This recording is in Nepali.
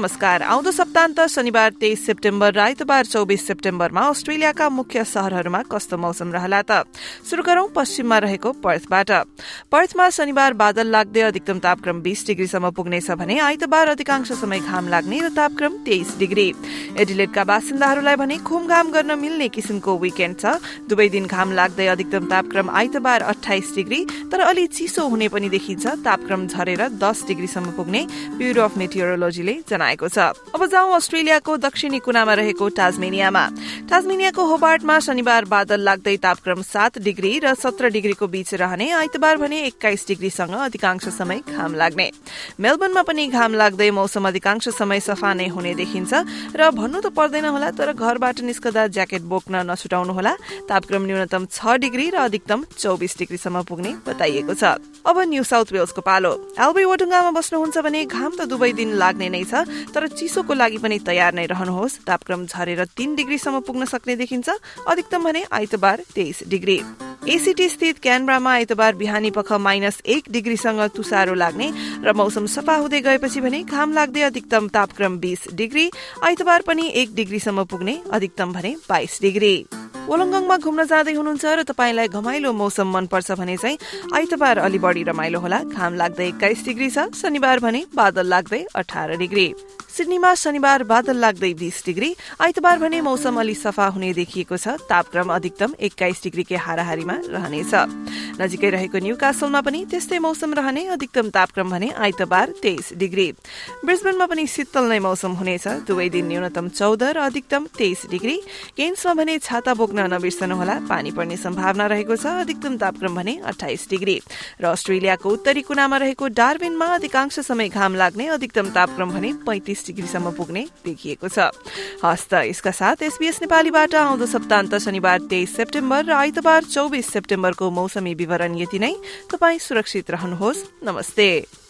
नमस्कार। आउँदो सप्तान्त शनिबार तेइस सेप्टेम्बर र आइतबार चौबिस सेप्टेम्बरमा अस्ट्रेलियाका मुख्य शहरहरूमा कस्तो मौसम रहला त? शुरू गरौं पश्चिममा रहेको पर्थबाट। पर्थमा शनिबार बादल लाग्दै अधिकतम तापक्रम बीस डिग्रीसम्म पुग्नेछ भने आइतबार अधिकांश समय घाम लाग्ने र तापक्रम तेइस डिग्री। एडिलेटका बासिन्दाहरूलाई भने घाम गर्न मिल्ने किसिमको विकेण्ड छ। दुवै दिन घाम लाग्दै अधिकतम तापक्रम आइतबार अठाइस डिग्री तर अलि चिसो हुने पनि देखिन्छ। तापक्रम झरेर दस डिग्रीसम्म पुग्ने ब्युरो अफ मेटियोरोलोजीले जनाएको छ। अब जाउँ अस्ट्रेलियाको दक्षिणी कुनामा रहेको टाजमेनियामा टाजमेनियाको होबार्टमा शनिबार बादल लाग्दै तापक्रम सात डिग्री र सत्र डिग्रीको बीच रहने आइतबार भने एक्काइस डिग्रीसँग अधिकांश समय घाम लाग्ने। मेलबर्नमा पनि घाम लाग्दै मौसम अधिकांश समय सफा नै हुने देखिन्छ र भन्नु त पर्दैन होला तर घरबाट निस्कदा ज्याकेट बोक्न नछुटाउनु होला तापक्रम न्यूनतम छ डिग्री र अधिकतम चौबिस डिग्रीसम्म पुग्ने बताइएको छ। अब न्यू साउथ वेल्सको पालो। एल्बी वडुङ्गामा बस्नुहुन्छ भने घाम त दुवै दिन लाग्ने नै छ तर चिसोको लागि पनि तयार नै रहनुहोस्। तापक्रम झरेर तीन डिग्रीसम्म पुग्न सक्ने देखिन्छ। अधिकतम भने आइतबार तेइस डिग्री। एसिटी स्थित क्यानब्रामा आइतबार बिहानी पख माइनस एक डिग्रीसँग तुसारो लाग्ने र मौसम सफा हुँदै गएपछि भने घाम लाग्दै अधिकतम तापक्रम बीस डिग्री आइतबार पनि एक डिग्रीसम्म पुग्ने अधिकतम भने बाइस डिग्री। ओलङ्गङमा घुम्न जाँदै हुनुहुन्छ र तपाईँलाई घमाइलो मौसम मनपर्छ भने चाहिँ आइतबार अलि बढी रमाइलो होला। घाम लाग्दै एक्काइस डिग्री छ शनिबार भने बादल लाग्दै अठार डिग्री। सिडनीमा शनिबार बादल लाग्दै बीस डिग्री आइतबार भने मौसम अलि सफा हुने देखिएको छ। तापक्रम अधिकतम एक्काइस डिग्रीकै हाराहारीमा रहनेछ। नजिकै रहेको न्यू कासलमा पनि त्यस्तै मौसम रहने अधिकतम तापक्रम भने आइतबार तेइस डिग्री। ब्रिस्बेनमा पनि शीतल नै मौसम हुनेछ। दुवै दिन न्यूनतम चौध र अधिकतम तेइस डिग्री। केन्समा भने छाता बोक्न नबिर्सनुहोला पानी पर्ने सम्भावना रहेको छ। अधिकतम तापक्रम भने अठाइस डिग्री। र अस्ट्रेलियाको उत्तरी कुनामा रहेको डार्विनमा अधिकांश समय घाम लाग्ने अधिकतम तापक्रम भने पैंतिस डिग्रीसम्म पुग्ने देखिएको छ। हस्त यसका साथ एसबीएस नेपालीबाट आउँदो सप्तान्त शनिबार तेइस सेप्टेम्बर र आइतबार चौबिस सेप्टेम्बरको मौसमी विवरण यति नै। तपाईँ सुरक्षित रहनुहोस्। नमस्ते।